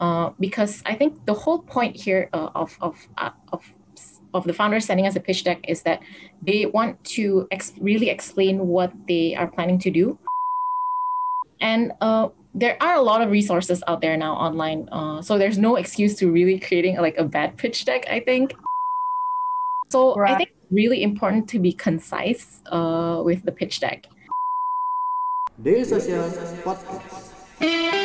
uh, because I think the whole point here uh, of of uh, of of the founders sending us a pitch deck is that they want to ex- really explain what they are planning to do. And uh, there are a lot of resources out there now online, uh, so there's no excuse to really creating like a bad pitch deck. I think. So right. I think it's really important to be concise with the pitch deck. Daily Social Podcast.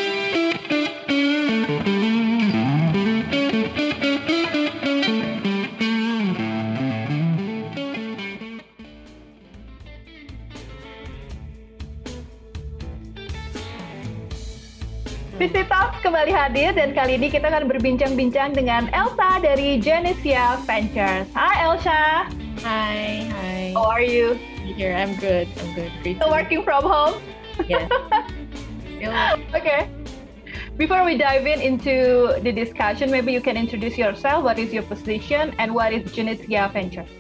Visi Talks kembali hadir dan kali ini kita akan berbincang-bincang dengan Elsa dari Genesia Ventures. Hi Elsa. Hi, hi. How are you? Here, I'm good. I'm good. Great. So working from home? Yeah. okay. Before we dive in into the discussion, maybe you can introduce yourself. What is your position and what is Genesia Ventures?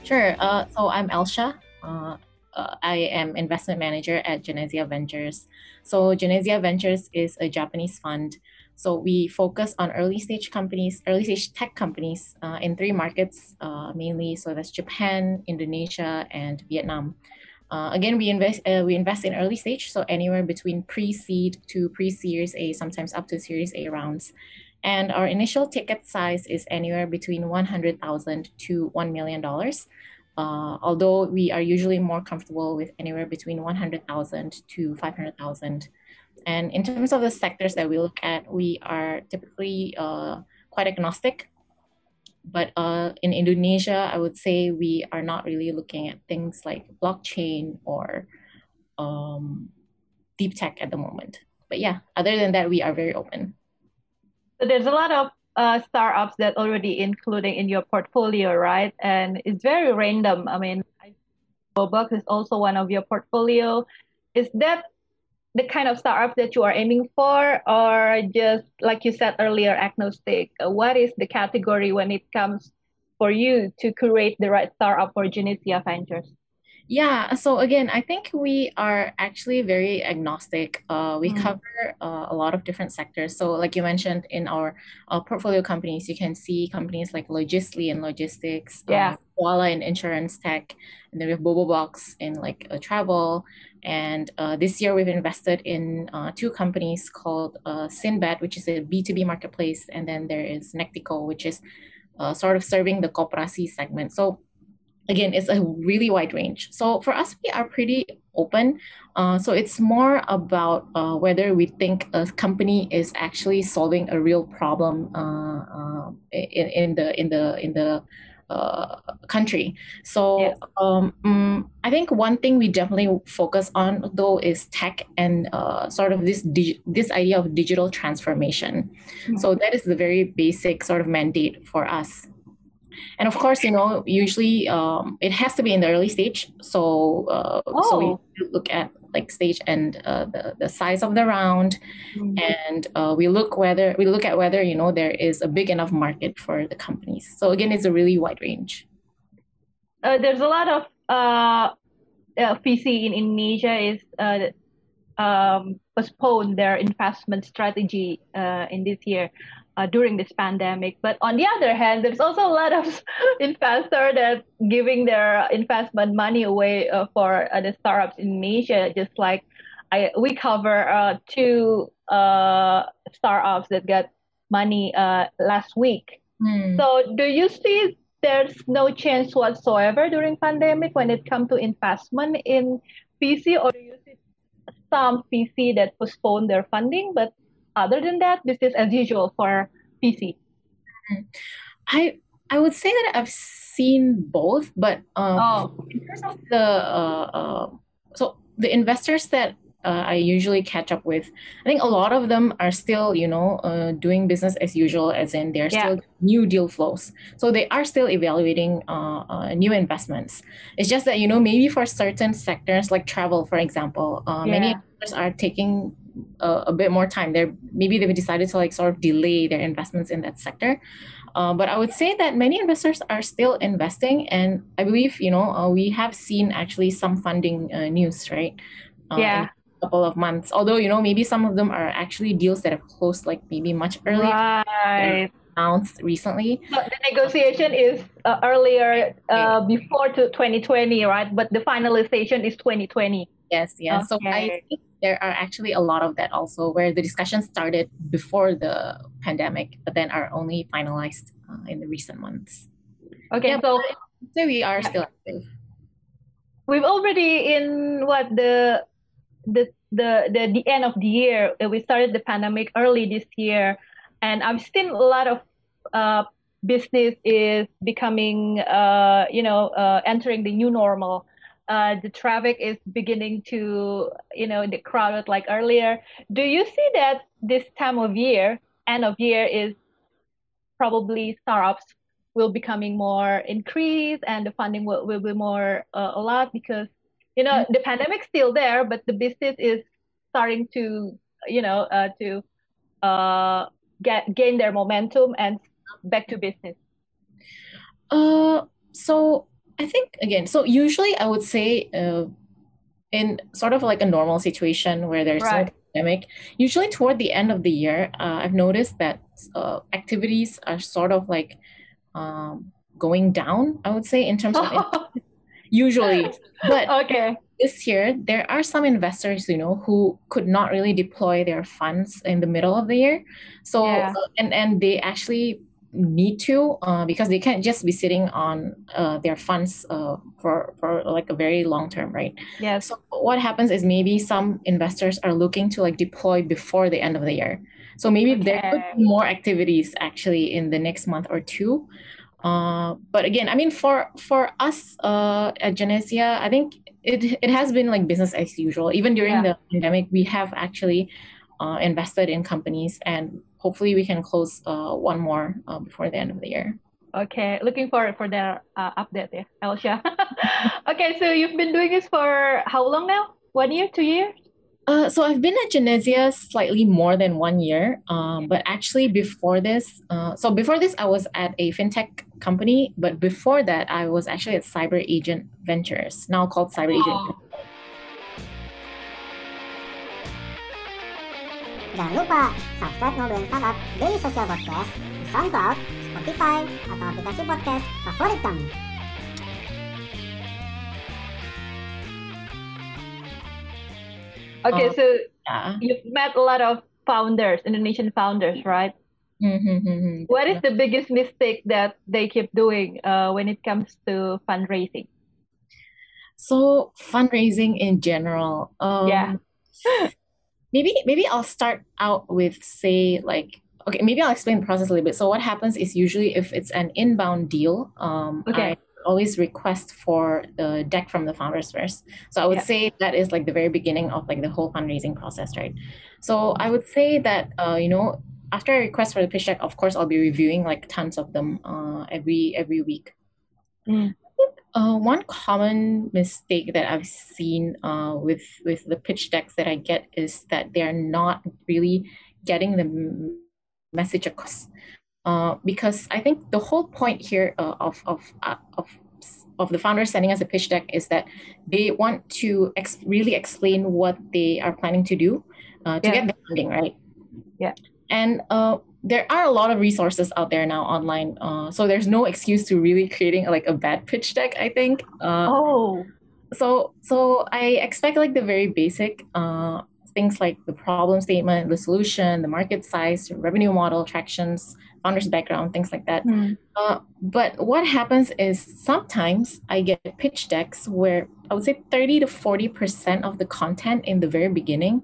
Sure. Uh, so I'm Elsha. Uh, uh, I am investment manager at Genesia Ventures. So Genesia Ventures is a Japanese fund. So we focus on early stage companies, early stage tech companies uh, in three markets uh, mainly. So that's Japan, Indonesia, and Vietnam. Uh, again, we invest uh, we invest in early stage, so anywhere between pre-seed to pre-series A, sometimes up to Series A rounds. And our initial ticket size is anywhere between one hundred thousand to one million dollars uh, although we are usually more comfortable with anywhere between 100,000 to 500,000. And in terms of the sectors that we look at, we are typically uh, quite agnostic. But uh, in Indonesia, I would say we are not really looking at things like blockchain or um, deep tech at the moment. But yeah, other than that, we are very open. So there's a lot of uh, startups that already including in your portfolio, right? And it's very random. I mean, Bobobox is also one of your portfolio. Is that the kind of startup that you are aiming for, or just like you said earlier, agnostic? What is the category when it comes for you to create the right startup for Genesia Ventures? Yeah, so again, I think we are actually very agnostic. Uh, we mm. cover uh, a lot of different sectors. So, like you mentioned, in our uh, portfolio companies, you can see companies like Logisly and logistics, um, yeah, Qoala in insurance tech, and then we have Bobobox in like uh, travel. And uh, this year, we've invested in uh, two companies called Sinbad, which is a B two B marketplace, and then there is Nectico, which is sort of serving the koperasi segment. So again, it's a really wide range. So for us, we are pretty open. Uh, so it's more about uh, whether we think a company is actually solving a real problem uh, uh in, in the in the in the uh, country. So yes. um, um, I think one thing we definitely focus on though is tech and uh, sort of this this idea of digital transformation. Mm-hmm. So that is the very basic sort of mandate for us and of course you know usually um, it has to be in the early stage so uh, oh. so we oh. look at like stage and uh, the, the size of the round mm-hmm. and uh, we look whether we look at whether you know there is a big enough market for the companies so again it's a really wide range uh, there's a lot of uh, VC in Indonesia is uh, um, postpone their investment strategy in this year uh, during this pandemic. But on the other hand, there's also a lot of investors that giving their investment money away uh, for uh, the startups in Asia. Just like I, we cover uh, two uh, startups that got money uh, last week. Mm. So do you see there's no chance whatsoever during pandemic when it comes to investment in VC, or do you see some VC that postpone their funding, but other than that, business as usual for I I would say that I've seen both, but um, oh. in terms of the uh, uh, so the investors that uh, I usually catch up with, I think a lot of them are still, you know, uh, doing business as usual, as in they're yeah. still new deal flows. So they are still evaluating uh, uh, new investments. It's just that, you know, maybe for certain sectors like travel, for example, uh, yeah. many investors are taking a, a, bit more time. They're maybe they've decided to like sort of delay their investments in that sector. Uh, but I would say that many investors are still investing, and I believe you know uh, we have seen actually some funding uh, news, right? Uh, yeah. couple of months. Although you know maybe some of them are actually deals that have closed like maybe much earlier. Right. Announced recently. The negotiation is uh, earlier uh, before to 2020, right? But the finalization is 2020. Yes, yes. So I think there are actually a lot of that also, where the discussion started before the pandemic, but then are only finalized uh, in the recent months. Okay, Yeah, so So we are still active. we've already in what the the the the, the end of the year. uh, We started the pandemic early this year, and I've seen a lot of uh, business is becoming uh, you know uh, entering the new normal. Uh, the traffic is beginning to you know the crowded like earlier. Do you see that this time of year, end of year, is probably startups will becoming more increased and the funding will, will be more uh, a lot? Because you know the pandemic's still there but the business is starting to you know uh, to uh, get gain their momentum and back to business. Uh, so I think again, so usually I would say uh, in sort of like a normal situation where there's no Right. pandemic, usually toward the end of the year, uh, I've noticed that uh, activities are sort of like um, going down, I would say, in terms of usually. But okay this year, there are some investors, you know, who could not really deploy their funds in the middle of the year. So, Yeah. uh, and and they actually need to uh, because they can't just be sitting on uh, their funds uh, for for like a very long term, right? yeah So what happens is maybe some investors are looking to like deploy before the end of the year. So maybe there could be more activities actually in the next month or two. Uh, but again, I mean, for for us uh, at Genesia, I think it it has been like business as usual. Even during Yeah. the pandemic, we have actually uh, invested in companies, and hopefully we can close uh, one more uh, before the end of the year. okay looking forward for their uh, update yeah share okay so you've been doing this for how long now one year two years Uh, so I've been at Genesia slightly more than one year, um, but actually before this, uh, so before this I was at a fintech company, but before that I was actually at Cyber Agent Ventures, now called Cyber Agent. Oh. Jangan lupa subscribe Ngobrolin Startup Daily Social Podcast di SoundCloud, Spotify, atau aplikasi podcast favorit kamu. okay Uh, so Yeah. you've met a lot of founders Indonesian founders right Mm-hmm. What is the biggest mistake that they keep doing uh, when it comes to fundraising? So fundraising in general. Um, Yeah. maybe maybe I'll start out with say like okay maybe I'll explain the process a little bit. So what happens is usually if it's an inbound deal, um, Okay. I always request for the deck from the founders first. So I would Yeah. say that is like the very beginning of like the whole fundraising process, right? So I would say that uh, you know after I request for the pitch deck, of course I'll be reviewing like tons of them uh, every every week. Mm. Uh, one common mistake that I've seen uh, with with the pitch decks that I get is that they're not really getting the message across. Uh, because I think the whole point here uh, of of uh, of of the founders sending us a pitch deck is that they want to ex- really explain what they are planning to do uh, to Yeah. get the funding, right? Yeah. And uh, there are a lot of resources out there now online, uh, so there's no excuse to really creating like a bad pitch deck. I think. Uh, Oh, so so I expect like the very basic uh, things like the problem statement, the solution, the market size, revenue model, tractions, founder's background, things like that. Uh, but what happens is sometimes I get pitch decks where I would say 30 to 40% of the content in the very beginning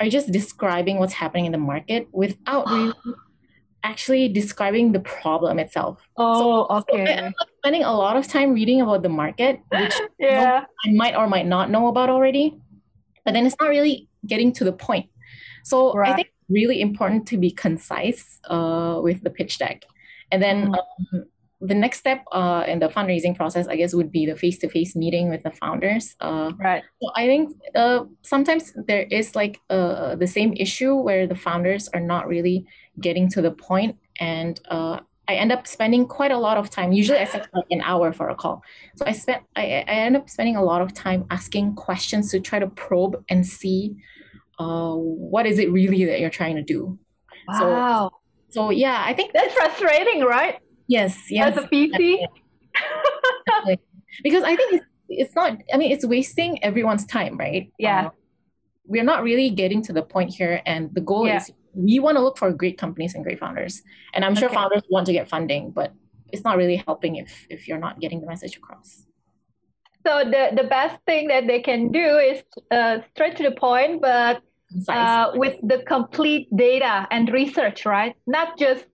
are just describing what's happening in the market without really actually describing the problem itself. oh, So okay. I'm spending a lot of time reading about the market, which Yeah. I might or might not know about already, but then it's not really getting to the point. So I think it's really important to be concise uh, with the pitch deck. And then Mm. um, the next step uh, in the fundraising process, I guess, would be the face to face meeting with the founders. Uh, Right. so I think uh, sometimes there is like uh, the same issue where the founders are not really getting to the point, and uh, I end up spending quite a lot of time. Usually I set like an hour for a call. So I spent I, I end up spending a lot of time asking questions to try to probe and see uh, what is it really that you're trying to do. Wow. So, so yeah, I think that's frustrating, right? Yes, yes. As a VC. because I think it's, it's not I mean it's wasting everyone's time, right? Yeah. Uh, we're not really getting to the point here and the goal yeah. is we want to look for great companies and great founders. And I'm sure okay. founders want to get funding, but it's not really helping if if you're not getting the message across. So the the best thing that they can do is uh, straight to the point, but uh, with the complete data and research, right? Not just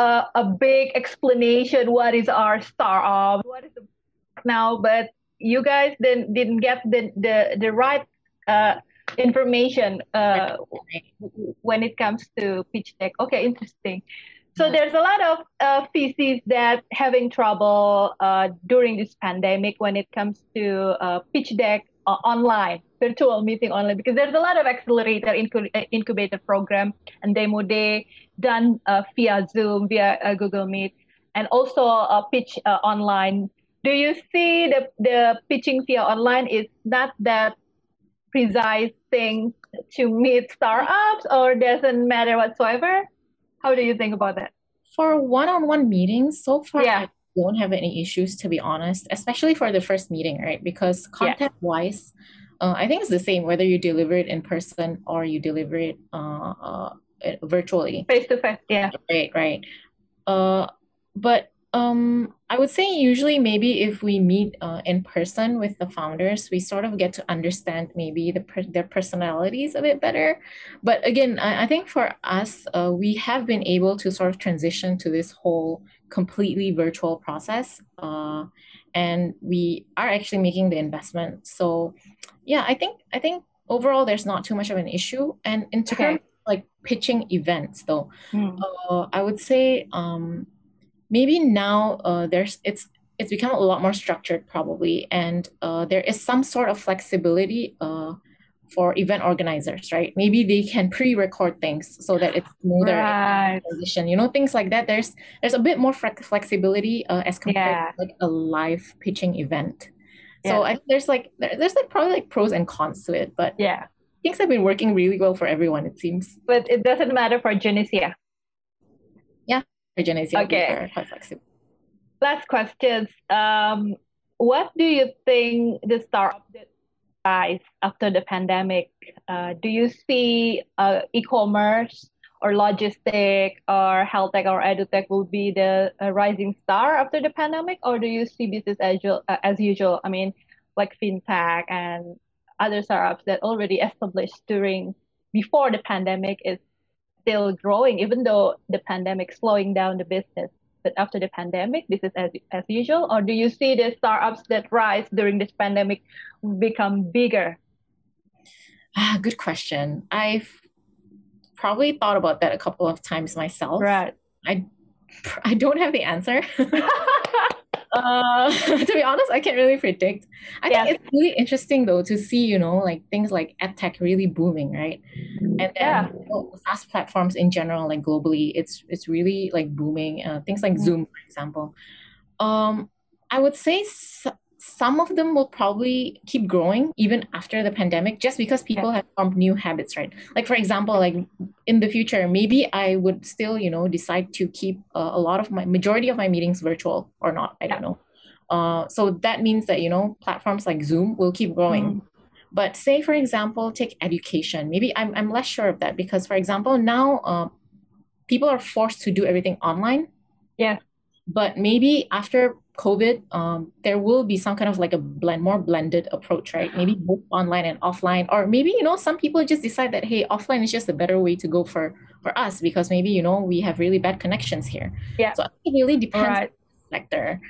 uh, a big explanation. What is our startup? What is the now? But you guys didn't didn't get the the the right uh, information uh, when it comes to pitch deck. Okay, interesting. So there's a lot of uh, VCs that having trouble uh, during this pandemic when it comes to uh, pitch deck uh, online, virtual meeting online, because there's a lot of accelerator uh, incubator program and demo day done uh, via Zoom, via Google Meet, and also a pitch online. Do you see the, the pitching via online is not that precise thing to meet startups or doesn't matter whatsoever? How do you think about that? For one-on-one meetings, so far yeah. I don't have any issues to be honest, especially for the first meeting, right? Because content wise, uh, I think it's the same whether you deliver it in person or you deliver it uh, uh, virtually. Face to face, yeah. Right, right. Uh, but um, I would say usually maybe if we meet uh, in person with the founders, we sort of get to understand maybe the per- their personalities a bit better. But again, I, I think for us, uh, we have been able to sort of transition to this whole completely virtual process, uh, and we are actually making the investment. So, yeah, I think I think overall there's not too much of an issue. And in terms okay. like pitching events, though, mm. I would say. Um, maybe now uh, there's it's it's become a lot more structured probably and uh, there is some sort of flexibility uh, for event organizers right maybe they can pre-record things so that it's smoother right. you know things like that there's there's a bit more flexibility uh, as compared yeah. to like a live pitching event so yeah. I, there's like there's like probably like pros and cons to it but yeah things have been working really well for everyone it seems but it doesn't matter for Genesia Okay. quite flexible. Last questions. Um, what do you think the startup rise after the pandemic? Uh, do you see uh, e-commerce or logistic or health tech or edutech will be the uh, rising star after the pandemic, or do you see business as usual? Uh, as usual? I mean, like fintech and other startups that already established during before the pandemic is still growing, even though the pandemic slowing down the business. But after the pandemic, this is as, as usual, or do you see the startups that rise during this pandemic become bigger? Ah, good question. I've probably thought about that a couple of times myself. Right. I I don't have the answer. uh, to be honest, I can't really predict. I yeah. think it's really interesting though to see, you know, like things like edtech really booming, right? And then yeah. you know, SaaS platforms in general, like globally, it's it's really like booming. Uh, things like mm-hmm. Zoom, for example. Um, I would say some of them will probably keep growing even after the pandemic just because people have formed new habits right? Like for example like in the future maybe i would still you know decide to keep uh, a lot of my majority of my meetings virtual or not i don't know. Uh, so that means that you know platforms like zoom will keep growing. Mm. but say for example take education. Maybe i'm, I'm less sure of that because for example now uh, people are forced to do everything online. Yeah. But maybe after COVID, um, there will be some kind of like a blend, more blended approach, right? Maybe both online and offline, or maybe you know some people just decide that hey, offline is just a better way to go for for us because maybe you know we have really bad connections here. Yeah. So it really depends right. on the sector.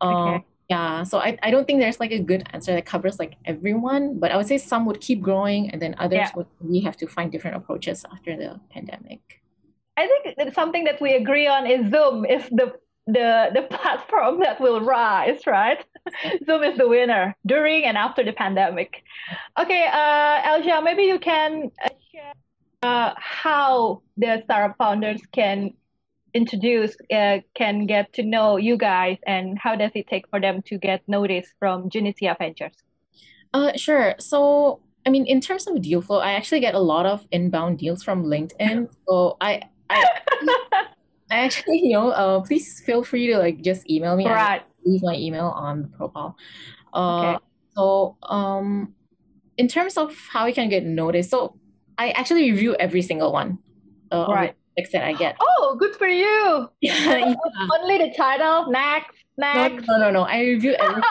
Um, okay. Yeah. So I, I don't think there's like a good answer that covers like everyone, but I would say some would keep growing and then others yeah. would we have to find different approaches after the pandemic. I think something that we agree on is Zoom is the the the platform that will rise, right? Zoom is the winner during and after the pandemic. Okay, uh, Elsha, maybe you can uh, share uh, how the startup founders can introduce, uh, can get to know you guys, and how does it take for them to get noticed from Genesia Ventures? Uh, sure. So, I mean, in terms of deal flow, I actually get a lot of inbound deals from LinkedIn. So I, I, I actually, you know, uh, please feel free to like just email me. Right. leave my email on the profile. Uh, Okay. so um, in terms of how you can get noticed, so I actually review every single one. Uh, Right. that I get. Oh, good for you. yeah, Only the title, next, No, next. no, no, no. I review every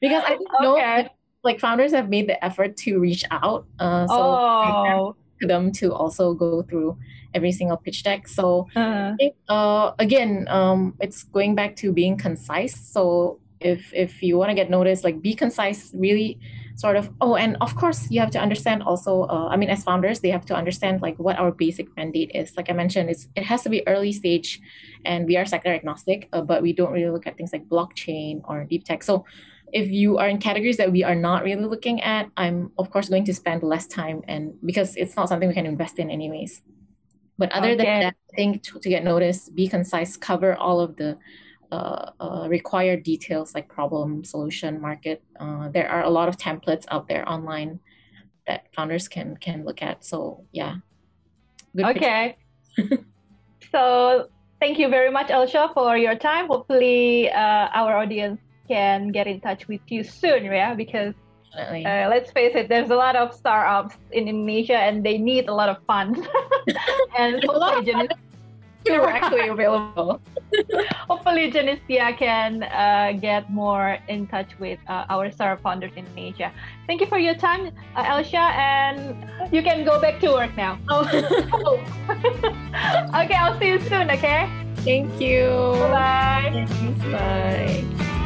because I think no, Okay. like founders have made the effort to reach out. Uh, so Oh. Them to also go through every single pitch deck. So Uh, think, uh, again, um, it's going back to being concise. So if if you want to get noticed, like be concise, really sort of. Oh, and of course, you have to understand also. Uh, I mean, as founders, they have to understand like what our basic mandate is. Like I mentioned, it's it has to be early stage, and we are sector agnostic, uh, but we don't really look at things like blockchain or deep tech. So if you are in categories that we are not really looking at, I'm of course going to spend less time and because it's not something we can invest in anyways. But other Okay. than that, I think to, to get noticed, be concise, cover all of the uh, uh, required details like problem, solution, market. Uh, there are a lot of templates out there online that founders can can look at. So yeah, Good okay. so thank you very much, Elsha, for your time. Hopefully, uh, our audience can get in touch with you soon, yeah, because uh, let's face it, there's a lot of startups in Indonesia and they need a lot of funds. and A lot of hopefully, Genes- They're actually available. hopefully Genesia can uh, get more in touch with uh, our startup founders in Indonesia. Thank you for your time, uh, Elsha, and you can go back to work now. Oh, okay, I'll see you soon, okay? thank you. Bye. Thanks. Bye.